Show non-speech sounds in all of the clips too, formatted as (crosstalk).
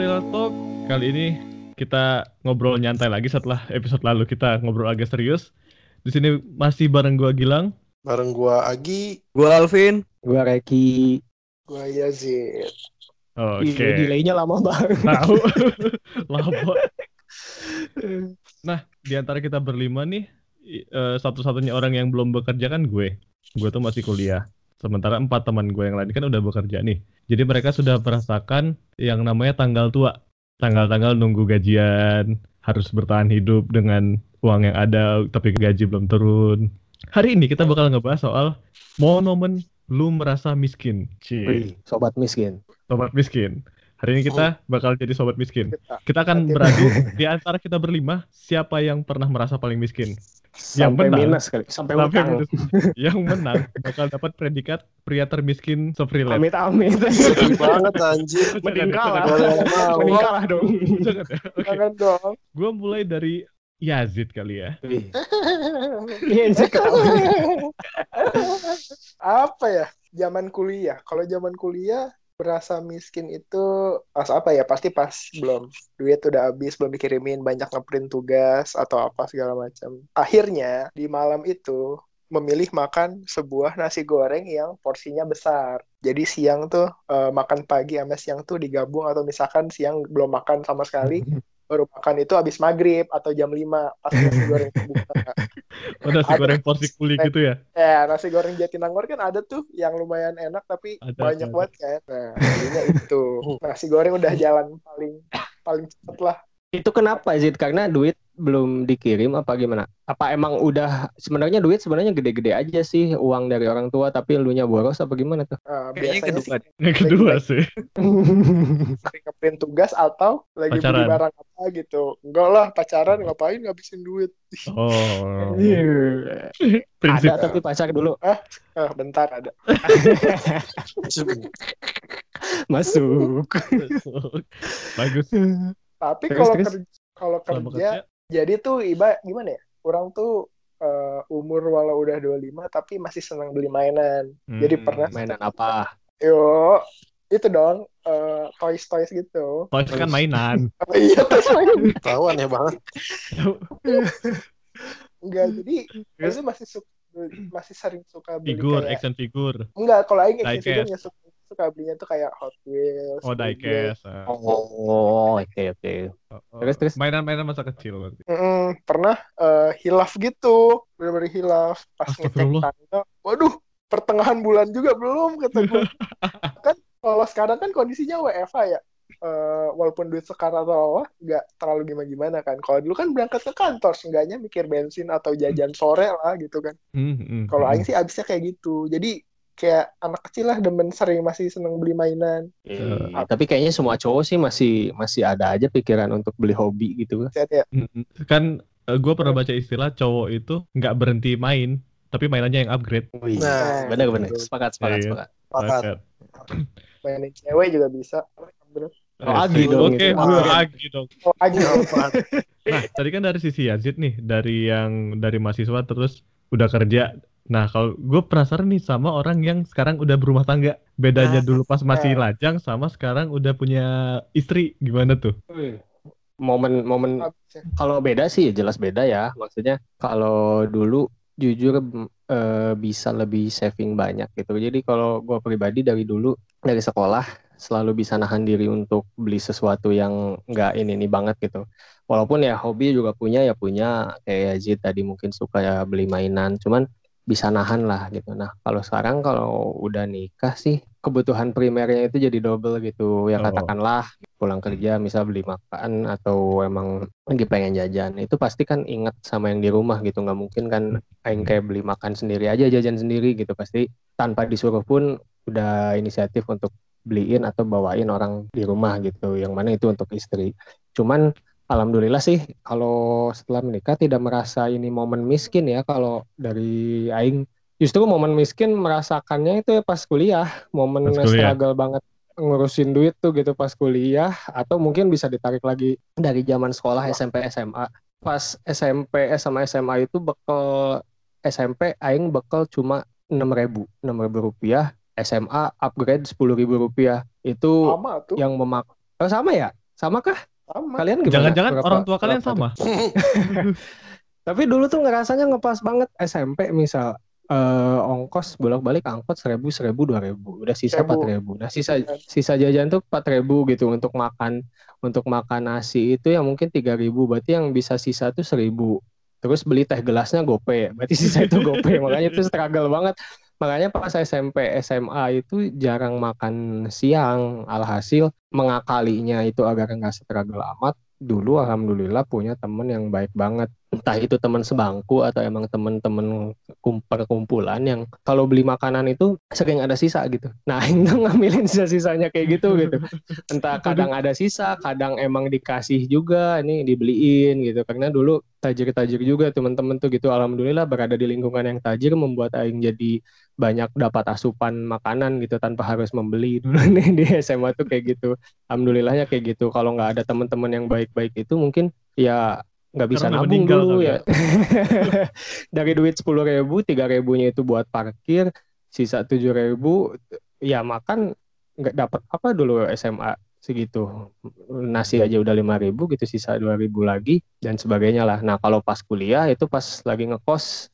Freelance Talk. Kali ini kita ngobrol nyantai lagi setelah episode lalu kita ngobrol agak serius. Di sini masih bareng gua Gilang. Bareng gua Agi, Gua Alvin. Gua Reki. gua Yazid. Oke. Ih, Delaynya lama banget. Tahu. (laughs) Lama. Nah, di antara kita berlima nih, eh, satu-satunya orang yang belum bekerja kan gue. Gue tuh masih kuliah. Sementara empat teman gue yang lain kan udah bekerja nih. Jadi mereka sudah merasakan yang namanya tanggal tua. Tanggal-tanggal nunggu gajian, harus bertahan hidup dengan uang yang ada tapi gaji belum turun. Hari ini kita bakal ngebahas soal momen lu merasa miskin. Cie, sobat miskin. sobat miskin. Hari ini kita bakal jadi sobat miskin. Kita akan beradu di antara kita berlima siapa yang pernah merasa paling miskin. Sampai menang. minus kali. Sampai Sampai utang. minus. (laughs) yang menang bakal dapat predikat pria termiskin se-freelance. Amit amit. sedih banget anjir. Mending kalah. Mending kalah dong. Jangan ya? Oke, Jangan dong. gue mulai dari Yazid kali ya. (laughs) Iya, ketawa. apa ya? Zaman kuliah. Kalau zaman kuliah berasa miskin itu pas apa ya? Pasti pas belum duit udah habis, belum dikirimin, banyak ngeprint tugas atau apa segala macam. Akhirnya di malam itu memilih makan sebuah nasi goreng yang porsinya besar. Jadi siang tuh eh, makan pagi sama siang tuh digabung atau misalkan siang belum makan sama sekali, (laughs) baru makan itu habis maghrib atau jam 5 pas nasi goreng (laughs) buka. Oh, nasi Ada. goreng porsi kuli gitu ya. Ya, nasi goreng Jatinangor kan ada tuh yang lumayan enak tapi Ada, banyak ada. banget kan. Nah, jadinya itu. Nasi goreng udah jalan paling paling cepet lah. Itu kenapa Zid? Karena duit belum dikirim apa gimana? Apa emang udah sebenarnya duit sebenarnya gede-gede aja sih uang dari orang tua tapi elunya boros apa gimana tuh? Kayaknya biasanya kedua. sih Yang kedua sih. sering ngeprint tugas atau lagi beli Pacaran. barang apa gitu. Enggak lah, pacaran ngapain ngabisin duit. Oh. Iya. Prinsip. Ada tapi pacar dulu. Ah, bentar ada. (laughs) Masuk. Bagus. Tapi kalau kerja kalau kerja jadi tuh iba gimana ya? Orang tuh eh, umur walau udah 25 tapi masih senang beli mainan. Jadi hmm, pernah Mainan apa? Yo, itu dong, eh, toys toys gitu. Toys kan mainan. (laughs) Oh, iya, toys mainan. (laughs) Tahu aneh banget. Enggak, jadi Terus? itu masih suka masih sering suka beli Figur, kayak action figur. enggak kalau aing action figure suka, suka belinya tuh kayak Hot Wheels. Oh, diecast. ah. Oh, oke oke. Oh, oh. Terus, terus? Mainan-mainan masa kecil berarti. Mm-mm, pernah eh, hilaf gitu, bener-bener hilaf pas ngecek tanggal. Waduh, pertengahan bulan juga belum kata gue. (laughs) kan kalau sekarang kan kondisinya WFH ya. Eh, walaupun duit sekarang atau apa, nggak terlalu gimana-gimana kan. Kalau dulu kan berangkat ke kantor, seenggaknya mikir bensin atau jajan sore lah gitu kan. Hmm, hmm, Kalau hmm. Aing sih abisnya kayak gitu. Jadi kayak anak kecil lah demen sering masih seneng beli mainan. Eh, tapi kayaknya semua cowok sih masih masih ada aja pikiran untuk beli hobi gitu. Ya. Mm-mm. Kan gue pernah baca istilah cowok itu nggak berhenti main, tapi mainannya yang upgrade. Nah, benar benar. Sepakat sepakat Iya. sepakat. Pakat. Paket. Mainin cewek juga bisa. Oh, Agi dong Oke, itu. gue Ah. Agi dong. Oh, Agi. (laughs) Nah, tadi kan dari sisi Yazid nih, dari yang dari mahasiswa terus udah kerja. Nah, kalau gue penasaran nih sama orang yang sekarang udah berumah tangga. Bedanya Ah. dulu pas masih Eh. lajang sama sekarang udah punya istri, gimana tuh? Momen momen Abisnya. kalau beda sih ya jelas beda ya. Maksudnya kalau dulu jujur eh, bisa lebih saving banyak gitu. Jadi kalau gua pribadi dari dulu dari sekolah selalu bisa nahan diri untuk beli sesuatu yang nggak ini ini banget gitu. Walaupun ya hobi juga punya ya punya kayak Yazid tadi mungkin suka ya beli mainan, cuman bisa nahan lah gitu. Nah kalau sekarang kalau udah nikah sih kebutuhan primernya itu jadi double gitu. Ya Oh. katakanlah pulang kerja misal beli makan atau emang lagi pengen jajan itu pasti kan inget sama yang di rumah gitu nggak mungkin kan aing kayak beli makan sendiri aja jajan sendiri gitu pasti tanpa disuruh pun udah inisiatif untuk beliin atau bawain orang di rumah gitu yang mana itu untuk istri cuman alhamdulillah sih kalau setelah menikah tidak merasa ini momen miskin ya kalau dari aing justru momen miskin merasakannya itu ya pas kuliah momen Pas kuliah. struggle banget ngurusin duit tuh gitu pas kuliah atau mungkin bisa ditarik lagi dari zaman sekolah SMP SMA pas SMP sama SMA itu bekal SMP aing bekal cuma enam ribu enam ribu rupiah SMA upgrade sepuluh ribu rupiah itu tuh. yang memak Oh sama ya? Sama kah? Sama. Kalian gimana? Jangan-jangan Berapa- orang tua kalian berapa sama. (laughs) Tapi dulu tuh ngerasanya ngepas banget. SMP misal eh, ongkos bolak-balik angkot seribu seribu dua ribu. Udah sisa empat ribu. Nah sisa sisa jajan tuh empat ribu gitu untuk makan untuk makan nasi itu yang mungkin tiga ribu. Berarti yang bisa sisa tuh seribu. Terus beli teh gelasnya gope berarti sisa itu gope (laughs) makanya itu struggle banget makanya pas SMP SMA itu jarang makan siang. Alhasil mengakalinya itu agar nggak struggle amat dulu alhamdulillah punya temen yang baik banget entah itu teman sebangku atau emang temen-temen kum- perkumpulan yang kalau beli makanan itu sering ada sisa gitu. Nah, (laughs) itu ngambilin sisa-sisanya kayak gitu gitu. Entah kadang ada sisa, kadang emang dikasih juga, ini dibeliin gitu. Karena dulu tajir-tajir juga teman-teman tuh gitu. Alhamdulillah berada di lingkungan yang tajir membuat aing jadi banyak dapat asupan makanan gitu tanpa harus membeli (laughs) dulu nih di SMA tuh kayak gitu. Alhamdulillahnya kayak gitu. Kalau nggak ada teman-teman yang baik-baik itu mungkin ya nggak bisa Karena nabung dulu ya. (laughs) Dari duit sepuluh ribu, tiga ribunya itu buat parkir, sisa tujuh ribu, ya makan nggak dapat apa dulu SMA segitu. Nasi aja udah lima ribu gitu, sisa dua ribu lagi dan sebagainya lah. Nah kalau pas kuliah itu pas lagi ngekos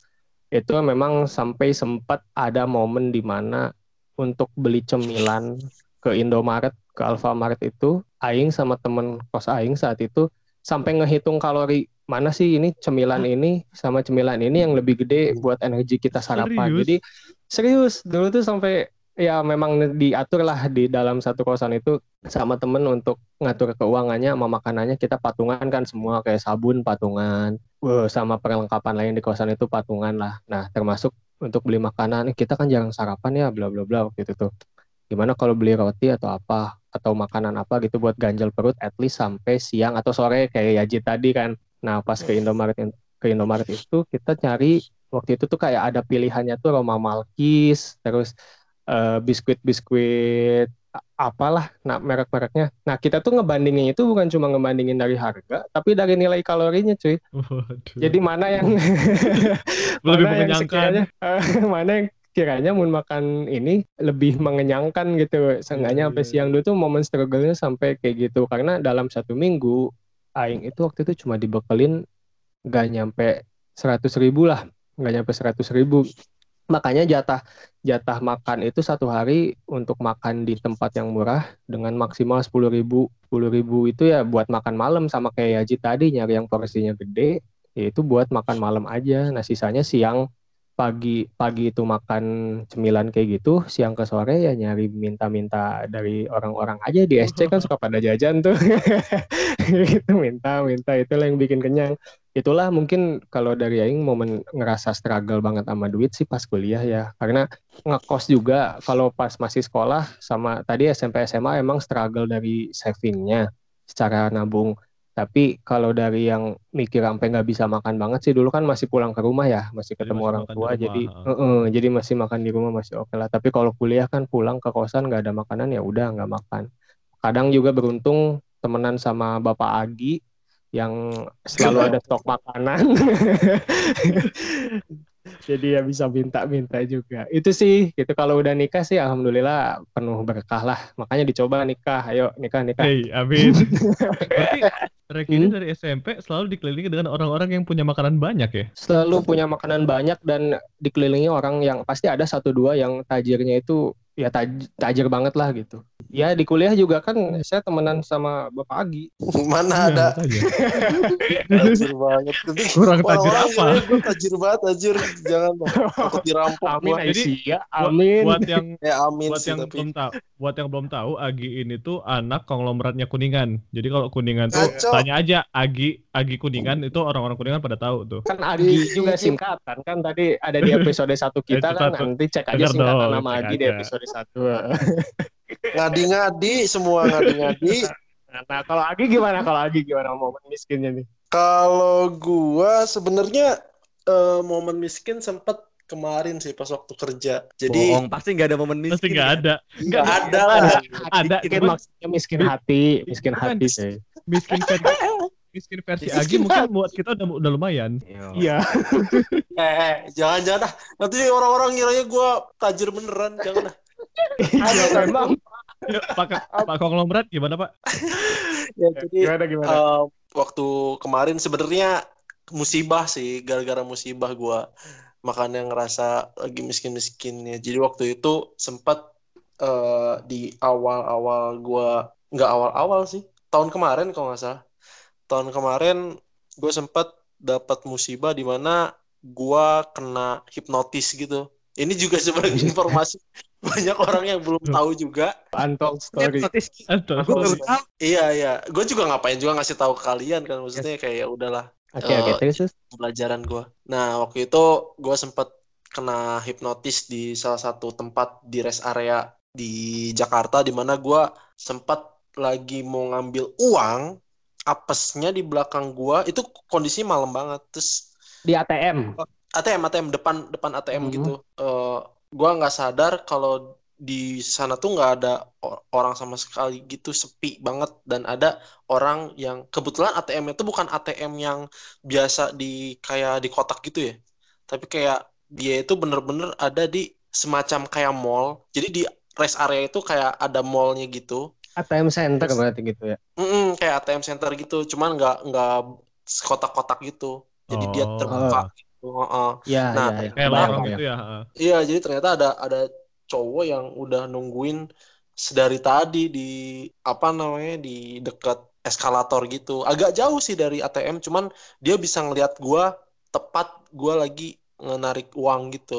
itu memang sampai sempat ada momen di mana untuk beli cemilan ke Indomaret, ke Alfamaret itu, Aing sama temen kos Aing saat itu sampai ngehitung kalori mana sih ini cemilan ini sama cemilan ini yang lebih gede buat energi kita sarapan. Serius? Jadi serius dulu tuh sampai ya memang diatur lah di dalam satu kosan itu sama temen untuk ngatur keuangannya sama makanannya kita patungan kan semua kayak sabun patungan Wah, sama perlengkapan lain di kosan itu patungan lah. Nah, termasuk untuk beli makanan, "Eh, kita kan jarang sarapan ya, bla bla bla waktu itu tuh. Gimana kalau beli roti atau apa atau makanan apa gitu buat ganjal perut at least sampai siang atau sore kayak Yaji tadi kan. Nah, pas ke Indomaret ke Indomaret itu kita cari waktu itu tuh kayak ada pilihannya tuh Roma Malkis, terus eh, biskuit-biskuit apalah nah merek-mereknya. Nah, kita tuh ngebandingin itu bukan cuma ngebandingin dari harga, tapi dari nilai kalorinya, cuy. (laughs) Waduh. Jadi mana yang (laughs) Lebih (laughs) mana yang sekiranya eh, mana yang kiranya mau makan ini lebih mengenyangkan gitu. Seenggaknya Iya, sampai iya, siang dulu tuh momen struggle-nya sampai kayak gitu karena dalam satu minggu aing itu waktu itu cuma dibekelin nggak nyampe seratus ribu lah, nggak nyampe seratus ribu. Makanya jatah jatah makan itu satu hari untuk makan di tempat yang murah dengan maksimal sepuluh ribu. Sepuluh ribu itu ya buat makan malam sama kayak Yaji tadi nyari yang porsinya gede, ya itu buat makan malam aja. Nah sisanya siang pagi pagi itu makan cemilan kayak gitu, siang ke sore ya nyari minta-minta dari orang-orang aja di SC kan suka pada jajan tuh. (laughs) gitu minta-minta itulah yang bikin kenyang. Itulah mungkin kalau dari Aing momen ngerasa struggle banget sama duit sih pas kuliah ya. Karena ngekos juga kalau pas masih sekolah sama tadi SMP SMA emang struggle dari savingnya secara nabung. Tapi kalau dari yang mikir sampai nggak bisa makan banget sih dulu kan masih pulang ke rumah ya, masih Jadi ketemu masih orang tua jadi ha. Heeh, jadi masih makan di rumah masih oke lah. Tapi kalau kuliah kan pulang ke kosan nggak ada makanan ya udah nggak makan. Kadang juga beruntung temenan sama Bapak Agi yang selalu (laughs) ada stok makanan. (laughs) Jadi ya bisa minta-minta juga. Itu sih, gitu kalau udah nikah sih alhamdulillah penuh berkah lah. Makanya dicoba nikah, ayo nikah nikah. Hei, amin. (laughs) Berarti Rek ini Hmm? dari SMP selalu dikelilingi dengan orang-orang yang punya makanan banyak ya? Selalu punya makanan banyak dan dikelilingi orang yang pasti ada satu dua yang tajirnya itu ya taj- tajir banget lah gitu. Ya di kuliah juga kan saya temenan sama Bapak Agi. (laughs) Mana ada Iya, makanya. (laughs) tajir banget. Kurang tajir apa? gue tajir banget, tajir. Jangan. Takut dirampok Amin gua. Jadi, Aisyah, Buat- amin. Buat yang (laughs) Ya amin buat sih yang tapi. belum tahu, buat yang belum tahu, Agi ini tuh anak konglomeratnya Kuningan. Jadi kalau Kuningan tuh Ngaco. tanya aja Agi Agi Kuningan itu orang-orang Kuningan pada tahu tuh. Kan Agi juga singkatan kan tadi ada di episode satu kita Episode kan nanti cek aja singkatan nama Agi di aja. Episode satu. Ngadi-ngadi semua ngadi-ngadi. Nah kalau Agi gimana? Kalau Agi gimana momen miskinnya nih? Kalau gua sebenarnya eh, momen miskin sempet kemarin sih pas waktu kerja. Jadi Bohong, pasti nggak ada momen miskin. Pasti nggak ada. nggak ada lah. Ada, Miskin cuman maksudnya miskin hati, miskin hati sih. miskin versi miskin versi Miskin Agi mungkin buat kita udah udah lumayan. Iya. Eh, jangan-jangan ah. Nanti orang-orang ngiranya gua tajir beneran. Jangan ah. Iya, memang Yuk, Pak Pak konglomerat gimana Pak? (laughs) Ya, jadi Gimana gimana? Eh, waktu kemarin sebenarnya musibah sih gara-gara musibah gua. Makanya ngerasa lagi miskin-miskinnya. Jadi waktu itu sempat eh, di awal-awal gua nggak awal-awal sih tahun kemarin kalau nggak salah. Tahun kemarin gue sempat dapat musibah di mana gua kena hipnotis gitu ini juga sebagai informasi banyak orang yang belum tahu juga. Untold story. Iya iya. Gue juga ngapain juga ngasih tahu ke kalian kan? Maksudnya kayak ya udahlah Oke oke. Eh, terus terus. pelajaran gue. Nah, waktu itu gue sempet kena hipnotis di salah satu tempat di rest area di Jakarta di mana gue sempat lagi mau ngambil uang, apesnya di belakang gue itu kondisi malam banget. Terus Di ATM. ATM ATM depan depan ATM Mhm. gitu. Eh gue nggak sadar kalau di sana tuh nggak ada orang sama sekali gitu sepi banget dan ada orang yang kebetulan ATM itu bukan ATM yang biasa di kayak di kotak gitu ya tapi kayak dia itu bener-bener ada di semacam kayak mall jadi di rest area itu kayak ada mallnya gitu ATM center berarti gitu ya. Mm-mm, kayak ATM center gitu cuman nggak nggak kotak-kotak gitu jadi dia Oh. terbuka gitu. Heeh. Iya Nah, iya. iya. Kayak kebayang. gitu ya. heeh. Iya, jadi ternyata ada ada cowok yang udah nungguin sedari tadi di apa namanya di dekat eskalator gitu. Agak jauh sih dari ATM, cuman dia bisa ngelihat gua tepat gua lagi ngenarik uang gitu.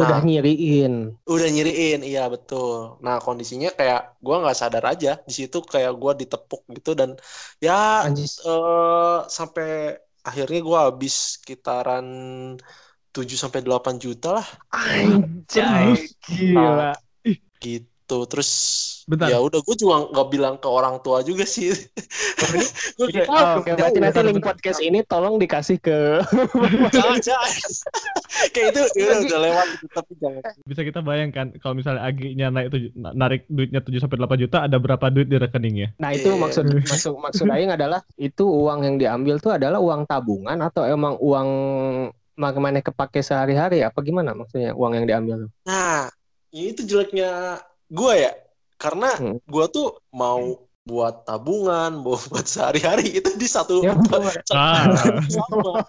Udah Nah. nyiriin. Udah nyiriin, iya betul. Nah, kondisinya kayak gua nggak sadar aja di situ kayak gua ditepuk gitu dan ya Anjis. eh sampai akhirnya gua habis sekitaran 7 sampai 8 juta lah Anjay. Gila. gitu terus Bentar. ya udah gue juga nggak bilang ke orang tua juga sih (laughs) gue kayak Oh, Oke, berarti nanti link podcast ini tolong dikasih ke (laughs) jangan (laughs) jangan kayak itu ya udah, lewat gitu, tapi jangan Bisa kita bayangkan kalau misalnya Aginya naik tujuh, narik duitnya 7 sampai 8 juta ada berapa duit di rekeningnya? Nah itu Iya. maksud maksud maksud Aing adalah itu uang yang diambil tuh adalah uang tabungan atau emang uang bagaimana kepake sehari-hari apa gimana maksudnya uang yang diambil tuh? nah ini tuh jeleknya gue ya karena Hmm. gue tuh mau buat tabungan mau buat sehari-hari itu di satu Ya, Ah. sama (laughs)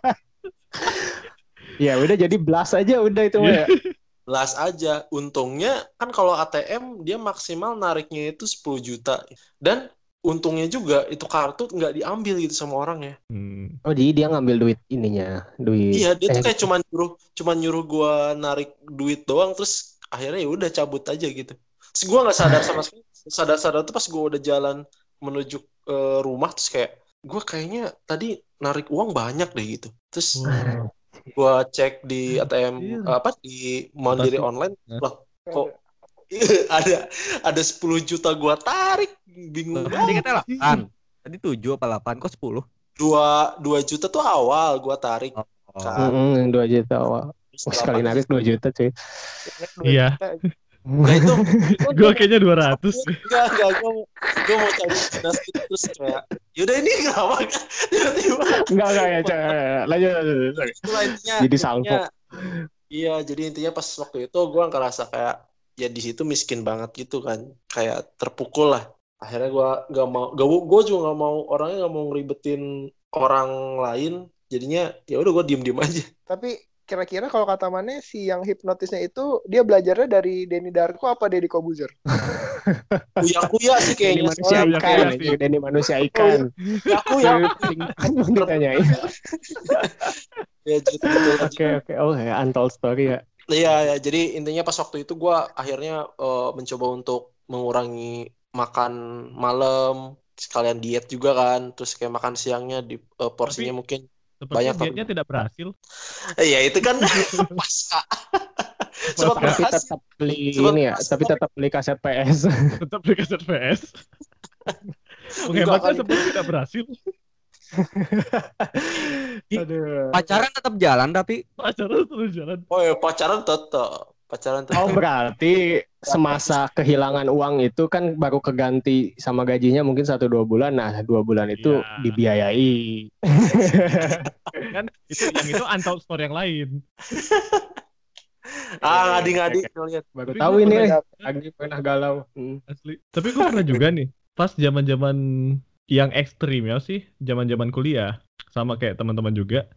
Ya udah jadi blast aja udah itu mah ya. (laughs) las aja untungnya kan kalau ATM dia maksimal nariknya itu 10 juta dan untungnya juga itu kartu nggak diambil gitu sama orang ya Hmm. Oh jadi dia ngambil duit ininya, duit. Iya, dia tuh eh, kayak cuma nyuruh cuma nyuruh gua narik duit doang terus akhirnya ya udah cabut aja gitu. Terus gua nggak sadar sama sekali. Sadar-sadar tuh pas gua udah jalan menuju eh, rumah terus kayak gua kayaknya tadi narik uang banyak deh gitu. Terus Wow. gua cek di ATM Iya. apa di Mandiri Mutasi. online Hah? lah kok (laughs) ada ada 10 juta gua tarik bingung Tadi banget. katanya 8. Tadi 7 apa 8 kok 10? Dua, dua juta tuh awal gua tarik. Oh. Kan. mm-mm, yang dua juta awal. Wah, sekali narik dua juta cuy. Iya. (laughs) Nah itu (laughs) Gue kayaknya 200. Enggak, enggak, gue gue mau cari dinasti terus kayak yaudah ini kenapa tiba-tiba Enggak enggak ya, lanjut lanjut. lanjut. Itulah intinya Jadi intinya- sangkok. iya jadi intinya pas waktu itu gue ngerasa kayak ya di situ miskin banget gitu kan kayak terpukul lah akhirnya gue gak mau gak gue juga gak mau orangnya gak mau ngeribetin orang lain jadinya ya udah gue diem diem aja Tapi kira-kira kalau kata Mane si yang hipnotisnya itu dia belajarnya dari Denny Darko apa Deddy Kobuzer? (laughs) kuya kuya sih Denny kayaknya manusia Oh, iya, ikan. Denny manusia ikan. kuya kuya Mau ditanyain. (laughs) ya gitu Oke oke. Oh ya, untold story ya. Iya, ya. jadi intinya pas waktu itu gue akhirnya eh, mencoba untuk mengurangi makan malam, sekalian diet juga kan, terus kayak makan siangnya di eh, porsinya mungkin, Sepertinya Banyak tidak berhasil. Eh, ya itu kan (laughs) pasca. Sempat Tapi berhasil. tetap beli Sempat ini ya, berhasil, tapi tetap beli kaset PS. (laughs) Tetap beli kaset PS. Menghematnya seperti tidak berhasil. (laughs) Aduh. Pacaran tetap jalan tapi Pacaran terus jalan. Oh ya pacaran tetap, pacaran tetap. Oh berarti semasa kehilangan uang itu kan baru keganti sama gajinya mungkin satu dua bulan. Nah dua bulan itu Iya. dibiayai. Kan itu yang itu untold story yang lain. (laughs) Ah, ngadi-ngadi lihat. Baru Tapi tahu ini. Agi pernah galau. Hmm. Asli. Tapi gue pernah juga nih, pas zaman-zaman yang ekstrim ya sih, zaman-zaman kuliah, sama kayak teman-teman juga.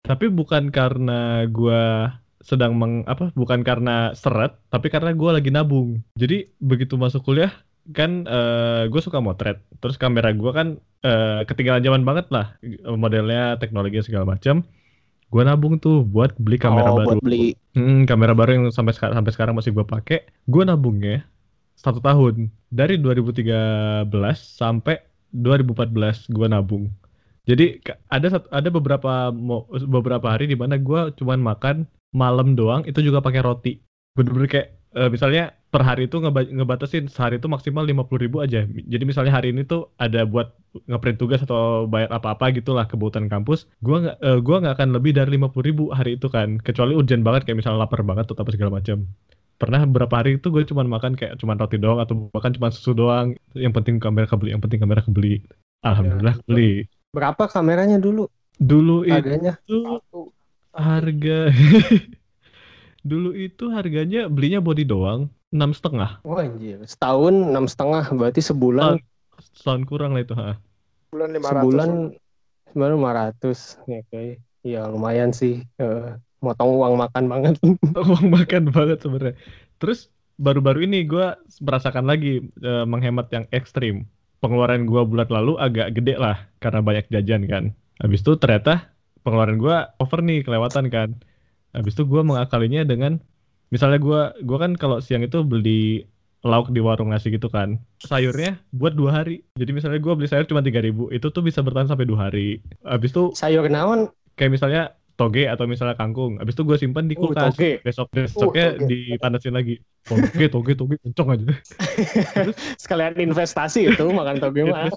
Tapi bukan karena gua sedang meng apa, bukan karena seret, tapi karena gua lagi nabung. Jadi begitu masuk kuliah kan gue suka motret, terus kamera gua kan eh, ketinggalan zaman banget lah, modelnya teknologi segala macam. Gua nabung tuh buat beli kamera oh, baru. buat beli. Hmm, kamera baru yang sampai sekarang sampai sekarang masih gue pakai. Gue nabungnya satu tahun dari 2013 sampai 2014 gue nabung. Jadi ada satu, ada beberapa beberapa hari di mana gue cuman makan malam doang itu juga pakai roti. Bener-bener kayak eh, misalnya per hari itu ngeba- ngebatasin sehari itu maksimal 50.000 ribu aja. Jadi misalnya hari ini tuh ada buat ngeprint tugas atau bayar apa-apa gitulah kebutuhan kampus, gua nggak eh, gua nggak akan lebih dari 50.000 ribu hari itu kan, kecuali urgent banget kayak misalnya lapar banget atau apa segala macam. Pernah beberapa hari itu gue cuman makan kayak cuman roti doang atau bahkan cuman susu doang. Yang penting kamera kebeli, yang penting kamera kebeli. Alhamdulillah Ya, beli. Berapa kameranya dulu Dulu harganya? itu Satu. Harga. (laughs) Dulu itu harganya belinya body doang enam setengah. Wah anjir, setahun enam setengah, berarti sebulan setahun kurang lah itu ha. Bulan 500. sebulan sebulan lima ratus, ya kayak, ya lumayan sih, Eh, motong uang makan banget. (laughs) uang makan banget sebenarnya. Terus baru-baru ini gue merasakan lagi eh, menghemat yang ekstrim. Pengeluaran gue bulan lalu agak gede lah karena banyak jajan kan. Habis itu ternyata pengeluaran gue over nih kelewatan kan. Habis itu gue mengakalinya dengan misalnya gue gua kan kalau siang itu beli lauk di warung nasi gitu kan. Sayurnya buat dua hari. Jadi misalnya gue beli sayur cuma 3000 itu tuh bisa bertahan sampai dua hari. Habis itu Sayur naon? kayak misalnya toge atau misalnya kangkung habis itu gue simpan di Oh, kulkas toge. besok besoknya toge. dipanasin lagi toge toge toge kenceng aja (laughs) Sekalian investasi itu makan toge mah.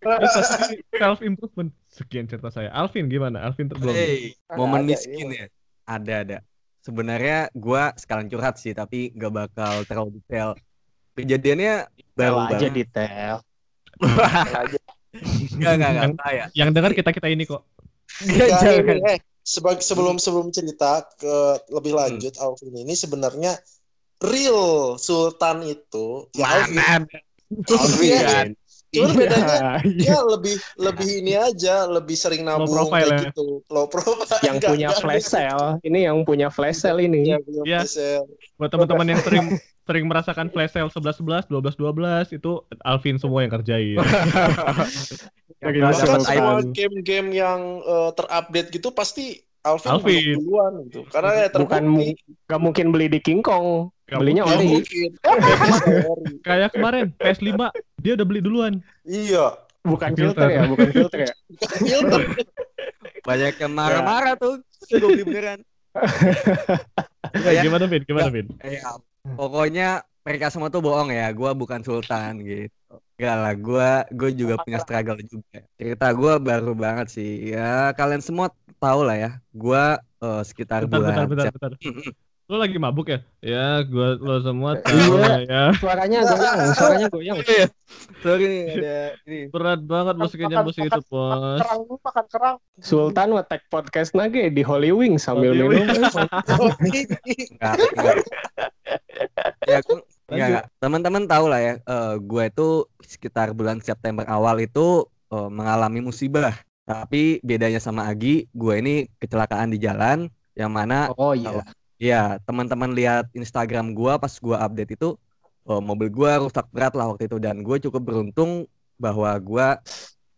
investasi self improvement sekian cerita saya Alvin gimana Alvin belum Hey, momen miskin ini ya. Ada ada. Sebenarnya gua sekalian curhat sih, tapi nggak bakal terlalu detail. Kejadiannya baru aja banget. detail. (laughs) Enggak enggak enggak Yang- saya. yang dengar kita kita ini kok jangan. ini, eh, sebag- sebelum sebelum cerita ke lebih Hmm. lanjut Alvin ini sebenarnya real Sultan itu ya Alvin, Mana ada. Alvin. Cuman bedanya Iya. dia lebih lebih ini aja, lebih sering nabung profile kayak ya. gitu. Low profile. yang Enggak, punya enggak. flash sale, ini yang punya flash sale ini. Iya, punya Iya. flash sale. buat teman-teman yang sering (laughs) sering merasakan flash sale 11 11 12 12 itu Alvin semua yang kerjain Lagi Nah, masuk kan kan. semua game-game yang eh, terupdate gitu pasti Alvin, Alvin. duluan gitu. Karena ya Bukan terbukti. Gak mungkin beli di King Kong, Gak belinya. (laughs) Ori. kayak kemarin PS5 dia udah beli duluan Iya. Bukan Filter. filter ya, bukan filter ya. Filter. (laughs) Banyak yang marah-marah tuh. Gue beli beneran. Ya. gimana Vin gimana Vin Ya, pokoknya mereka semua tuh bohong ya. Gua bukan sultan gitu. Enggak lah, gua gue juga punya struggle juga. Cerita gua baru banget sih. Ya, kalian semua tahu lah ya. Gua eh, sekitar bentar bentar bulan bentar Sep- bentar lo lagi mabuk ya ya gua lo semua tahu Iya. lah ya Suaranya goyang, suaranya goyang. (laughs) Iya. Sorry nih ada (laughs) ini. berat banget musiknya Makan- musik itu makan bos kerang dulu, makan kerang. Sultan ngetek podcast nage di Holy Wing sambil Holy minum. (laughs) Ya, Lanjut. enggak. Teman-teman tahu lah ya, eh, gue itu sekitar bulan September awal itu eh, mengalami musibah. Tapi bedanya sama Agi, gue ini kecelakaan di jalan yang mana Oh iya. ya teman-teman lihat Instagram gue pas gue update itu eh, mobil gue rusak berat lah waktu itu dan gue cukup beruntung bahwa gue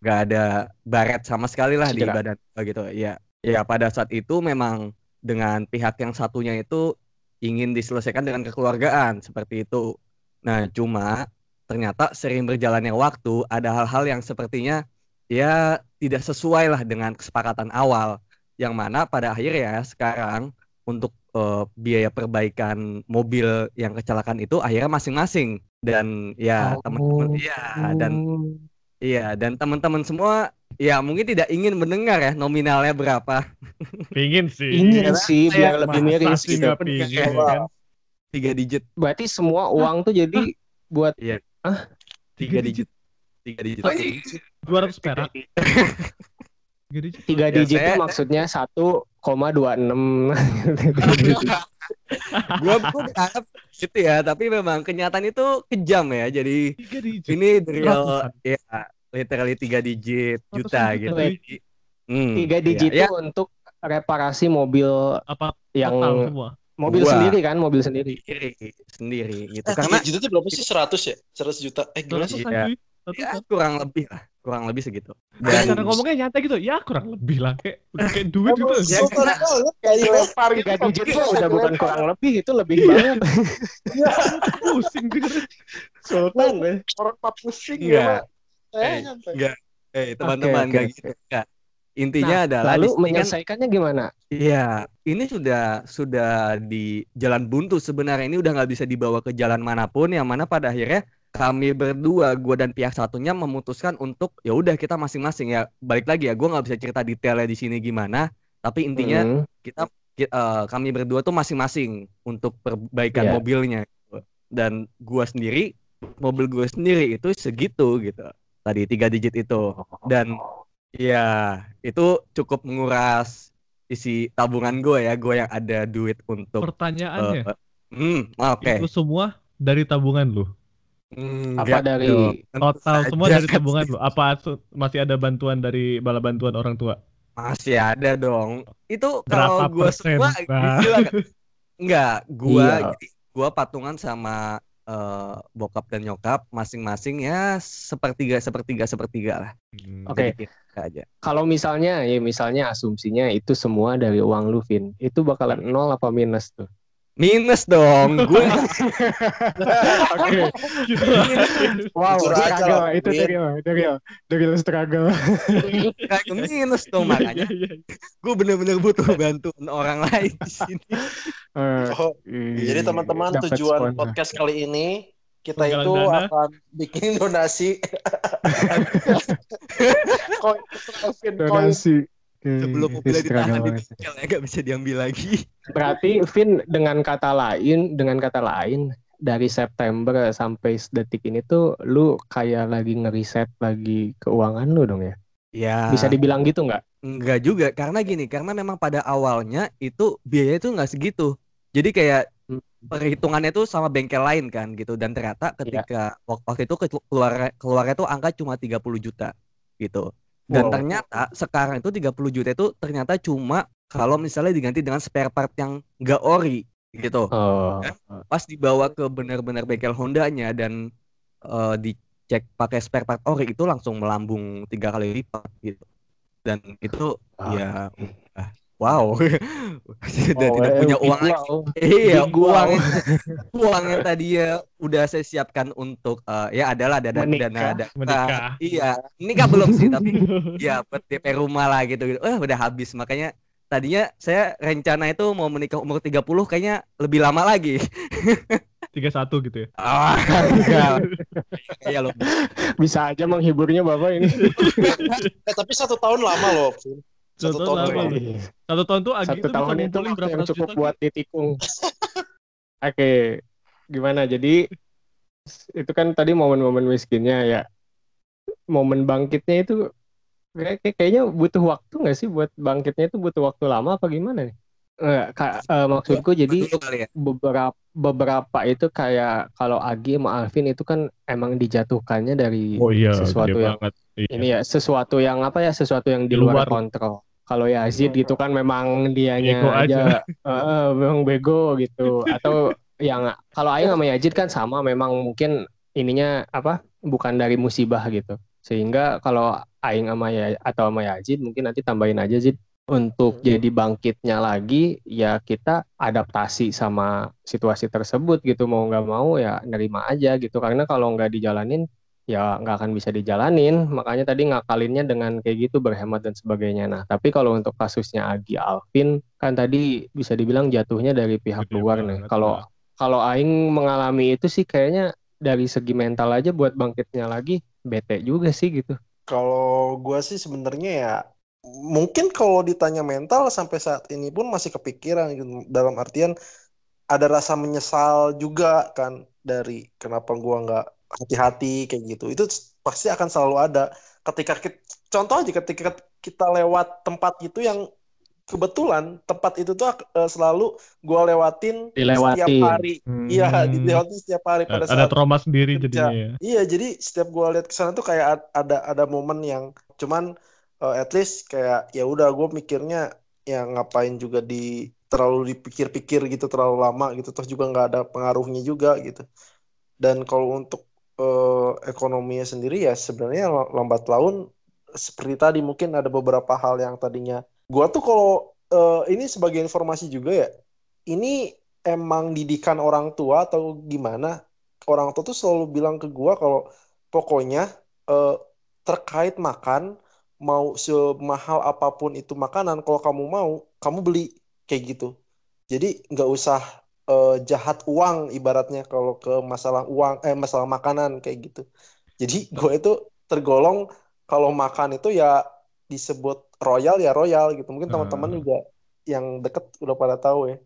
gak ada baret sama sekali lah di Cedera. badan gitu. Ya, ya pada saat itu memang dengan pihak yang satunya itu ingin diselesaikan dengan kekeluargaan seperti itu. Nah, cuma ternyata sering berjalannya waktu ada hal-hal yang sepertinya ya tidak sesuai lah dengan kesepakatan awal yang mana pada akhirnya sekarang untuk eh, biaya perbaikan mobil yang kecelakaan itu akhirnya masing-masing dan ya teman-teman Oh. iya dan iya dan teman-teman semua ya mungkin tidak ingin mendengar ya nominalnya berapa. (laughs) Pingin sih. Ingin sih biar lebih miris. sih gitu. pingin ya kan. Tiga digit. Berarti semua uang tuh jadi buat tiga digit. Tiga digit. Dua ratus perak. Tiga digit. Tiga Ya, digit saya- itu maksudnya 1,26. (laughs) Gua pun berharap gitu ya, tapi memang kenyataan itu kejam ya. Jadi ini real ya literally tiga digit juta gitu. Hmm, Tiga iya, digit ya, itu untuk reparasi mobil Apa yang total semua? mobil Gua. sendiri kan, mobil sendiri. sendiri sendiri gitu. Eh, Karena 3 juta itu berapa sih? 100 ya? 100 juta. Eh, gimana sih? Iya. cuy. ya, kurang lebih lah, kurang lebih segitu. Dan cara ngomongnya nyantai gitu. Ya kurang lebih lah kayak kayak duit gitu. Ya, karena- Kayak gila. dilempar gitu. Digit itu Kayak udah bukan kurang lebih, itu lebih banget. Pusing denger. Sultan deh. Orang pak pusing ya. Saya Eh, nyantai. enggak. Eh, teman-teman enggak gitu. Enggak. Intinya Nah, adalah lalu kan menyelesaikannya gimana? Iya, ini sudah sudah di jalan buntu sebenarnya ini udah nggak bisa dibawa ke jalan mana pun yang mana pada akhirnya kami berdua, gue dan pihak satunya memutuskan untuk ya udah kita masing-masing ya balik lagi ya, gue nggak bisa cerita detailnya di sini gimana, tapi intinya Hmm, kita ki- eh, kami berdua tuh masing-masing untuk perbaikan Iya. mobilnya gitu. dan gue sendiri mobil gue sendiri itu segitu gitu tadi tiga digit itu dan ya itu cukup menguras isi tabungan gue ya gue yang ada duit untuk Pertanyaannya, eh, hmm oke itu semua dari tabungan lu. Apa Enggak dari dong. Tentu Total semua dari tabungan lu. Apa masih ada bantuan dari bala bantuan orang tua? masih ada dong itu kalau gue persen? semua Nah. gila kan? enggak gue Iya. gue patungan sama eh, bokap dan nyokap masing-masing ya sepertiga sepertiga sepertiga lah Oke. Jadi kita aja Kalau misalnya, ya misalnya asumsinya itu semua dari uang lu, Vin. Itu bakalan nol apa minus tuh? Minus dong gue (laughs) Oke. Wow, aja struggle. Itu Vin. dari dari dari lu struggle. kayak minus dong makanya Iya, iya, iya. gue bener-bener butuh bantuan orang lain di sini Eh, Oh, jadi teman-teman tujuan sponsor. podcast kali ini kita itu dana. akan bikin donasi (laughs) Koin, koin, koin. donasi. Sebelum Hmm, mobilnya itu struggle ditahan di bengkel ya nggak bisa diambil lagi (laughs) Berarti Vin dengan kata lain, dengan kata lain dari September sampai detik ini tuh lu kayak lagi ngeriset lagi keuangan lu dong ya? ya Bisa dibilang gitu nggak? Enggak juga, karena gini, karena memang pada awalnya itu biaya itu nggak segitu. Jadi kayak Hmm. perhitungannya itu sama bengkel lain kan gitu dan ternyata ketika wak- waktu itu ke- keluar keluarnya tuh angka cuma 30 juta gitu. Dan Wow. ternyata sekarang itu 30 juta itu ternyata cuma kalau misalnya diganti dengan spare part yang nggak ori gitu. Oh, Pas dibawa ke benar-benar bengkel Hondanya dan eh, dicek pakai spare part ori itu langsung melambung tiga kali lipat gitu. Dan itu Ah. ya wow. (laughs) Sudah Oh, tidak eh, punya uang lagi. Iya, uang uang yang tadi ya udah saya siapkan untuk eh, ya adalah dana Menikah. dana dana. Menikah. Iya, nikah belum sih tapi (laughs) ya buat DP rumah lah gitu gitu. Eh udah habis makanya tadinya saya rencana itu mau menikah umur 30 kayaknya lebih lama lagi. (laughs) Tiga satu gitu ya. Ah, enggak. Iya loh. Bisa aja menghiburnya Bapak ini. eh tapi satu tahun lama loh. Satu satu tahun loh. Satu tahun tuh Agi Satu itu tahun itu berapa yang cukup juta. buat ditikung. Oke, gimana? Jadi itu kan tadi momen-momen miskinnya ya. Momen bangkitnya itu kayak kayak- kayaknya butuh waktu nggak sih buat bangkitnya itu butuh waktu lama apa gimana nih? Enggak, Kak, eh, maksudku jadi ya. beberapa beberapa itu kayak kalau Agi sama Alvin itu kan emang dijatuhkannya dari Oh iya, sesuatu yang banget. Iya. ini ya sesuatu yang apa ya sesuatu yang di Di luar luar. kontrol. Kalau Yazid gitu kan memang dianya Bego aja, aja. eh, memang bego gitu. Atau yang kalau Aing sama Yazid kan sama memang mungkin ininya apa bukan dari musibah gitu. Sehingga kalau Aing sama ya atau sama Yazid mungkin nanti tambahin aja Zid untuk jadi bangkitnya lagi ya kita adaptasi sama situasi tersebut gitu mau nggak mau ya nerima aja gitu karena kalau nggak dijalanin ya nggak akan bisa dijalanin makanya tadi ngakalinnya dengan kayak gitu berhemat dan sebagainya nah tapi kalau untuk kasusnya Agi Alvin kan tadi bisa dibilang jatuhnya dari pihak Gede luar nih kalau nah. kalau Aing mengalami itu sih kayaknya dari segi mental aja buat bangkitnya lagi bete juga sih gitu Kalau gua sih sebenarnya ya mungkin kalau ditanya mental sampai saat ini pun masih kepikiran gitu. Dalam artian ada rasa menyesal juga kan dari kenapa gua nggak hati-hati kayak gitu. Itu pasti akan selalu ada. Ketika kita, contoh aja ketika kita lewat tempat itu yang kebetulan tempat itu tuh eh, selalu gua lewatin setiap Dilewatin. hari. Iya, Hmm. dilewatin setiap hari pada ada saat trauma sendiri kerja. jadinya ya. Iya, jadi setiap gua lihat ke sana tuh kayak ad- ada ada momen yang cuman eh, at least kayak ya udah gue mikirnya ya ngapain juga di terlalu dipikir-pikir gitu terlalu lama gitu terus juga nggak ada pengaruhnya juga gitu. Dan kalau untuk eh, ekonominya sendiri ya sebenarnya la- lambat laun seperti tadi mungkin ada beberapa hal yang tadinya gua tuh kalau eh, ini sebagai informasi juga ya ini emang didikan orang tua atau gimana orang tua tuh selalu bilang ke gua kalau pokoknya eh, terkait makan mau semahal apa pun itu makanan kalau kamu mau kamu beli kayak gitu. Jadi nggak usah eh, jahat uang ibaratnya kalau ke masalah uang eh masalah makanan kayak gitu. Jadi gue itu tergolong kalau makan itu ya disebut royal ya royal gitu. Mungkin teman-teman Ah. juga yang deket udah pada tahu ya.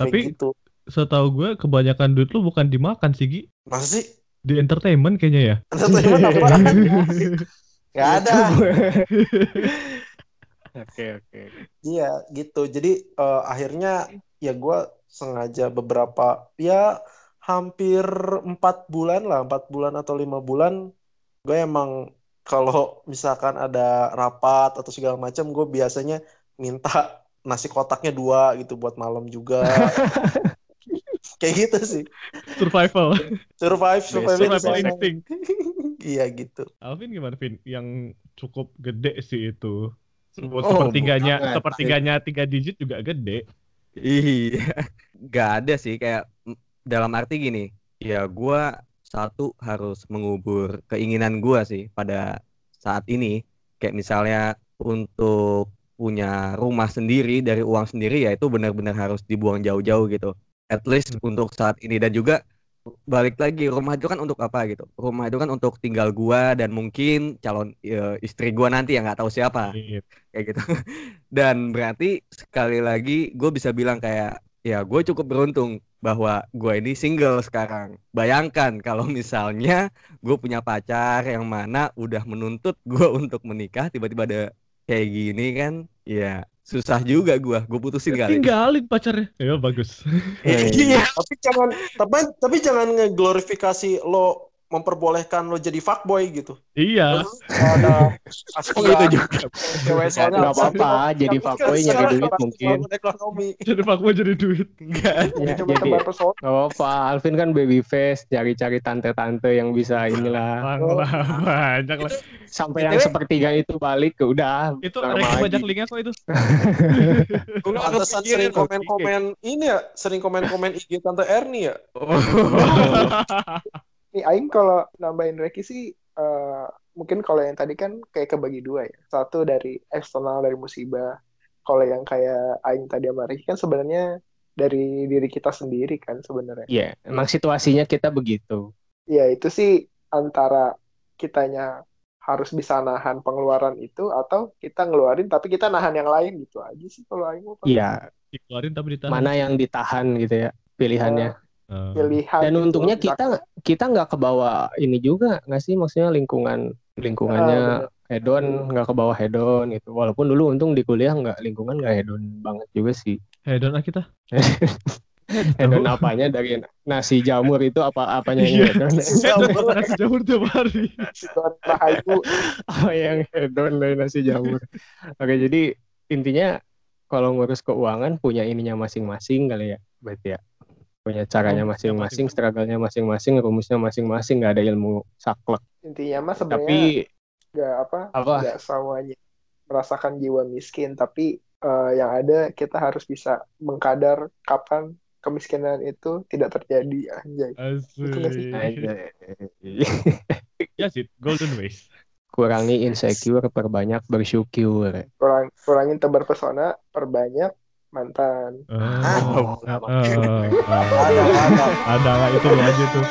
Kayak Tapi gitu. setahu gue kebanyakan duit lu bukan dimakan sih Gi. masa sih? Di entertainment kayaknya ya. entertainment (laughs) apaan? Nggak ada (laughs) (laughs) Oke oke. Iya gitu. Jadi eh, akhirnya ya gue sengaja beberapa ya hampir empat bulan lah, empat bulan atau lima bulan gue emang kalau misalkan ada rapat atau segala macam gue biasanya minta nasi kotaknya dua gitu buat malam juga. (laughs) Kayak gitu sih. Survival. Survive, survive di Survival sana. instinct. (laughs) Iya gitu. Alvin gimana Vin? Yang cukup gede sih itu. Oh, Sepertiganya, banget. sepertiganya tiga digit juga gede. Iya, (laughs) nggak ada sih kayak dalam arti gini, ya gua satu harus mengubur keinginan gua sih pada saat ini, kayak misalnya untuk punya rumah sendiri dari uang sendiri ya itu benar-benar harus dibuang jauh-jauh gitu. At least untuk saat ini dan juga balik lagi rumah itu kan untuk apa gitu? Rumah itu kan untuk tinggal gua dan mungkin calon eh, istri gua nanti yang nggak tahu siapa Iya. kayak gitu. (laughs) Dan berarti sekali lagi gue bisa bilang kayak ya gue cukup beruntung bahwa gue ini single sekarang. Bayangkan kalau (laughs) misalnya gue punya pacar yang mana udah menuntut gue untuk menikah tiba-tiba ada kayak gini kan, ya susah juga gue. Gue putusin kali. Tinggalin pacarnya. Ya bagus. Iya, tapi jangan tapi tapi jangan ngeglorifikasi lo memperbolehkan lo jadi fuckboy gitu. iya. ada (laughs) Oh gitu juga. cewek soalnya Nggak apa-apa, jadi fuckboy nyari duit mungkin. ekonomi Jadi gue jadi duit. Enggak. Ya, coba jadi tebar pesona nggak apa-apa. Alvin kan baby face, cari-cari tante-tante yang bisa inilah. Banyak lah. Sampai yang sepertiga itu balik ke udah. Itu banyak linknya kok itu. (laughs) Gue pantesan sering komen-komen ini ya, sering komen-komen IG tante Erni ya. (laughs) nih Aing kalau nambahin Reki sih eh, mungkin kalau yang tadi kan kayak kebagi dua ya satu dari eksternal dari musibah kalau yang kayak Aing tadi sama Reki kan sebenarnya dari diri kita sendiri kan sebenarnya Iya, emang situasinya kita begitu. ya itu sih antara kitanya harus bisa nahan pengeluaran itu atau kita ngeluarin tapi kita nahan yang lain gitu aja sih kalau Aing mau Iya, Dikeluarin tapi ditahan. mana yang ditahan gitu ya pilihannya. Eh, pilihan Dan untungnya kita kita nggak ke bawah ini juga nggak sih maksudnya lingkungan lingkungannya hedon nggak ke bawah hedon gitu. Walaupun dulu untung di kuliah nggak lingkungan nggak hedon banget juga sih. hedon ah kita. (laughs) Hedon apanya dari nasi jamur itu apa apanya yang Iya. hedon? (laughs) Nasi jamur tiap hari. Rahayu apa yang hedon dari nasi jamur. Oke jadi intinya kalau ngurus keuangan punya ininya masing-masing kali ya berarti ya punya caranya masing-masing, struggle-nya masing-masing, rumusnya masing-masing, nggak ada ilmu saklek. intinya mah sebenarnya Tapi nggak apa apa? nggak semuanya merasakan jiwa miskin tapi eh, yang ada kita harus bisa mengkadar kapan kemiskinan itu tidak terjadi anjay sih? Asik. Ya sih, golden ways. kurangi insecure, perbanyak bersyukur. kurang kurangin tebar pesona perbanyak mantan Ah, Oh, ah, apa? ah, ah. Ada, ada. Ada lah itu lo aja tuh.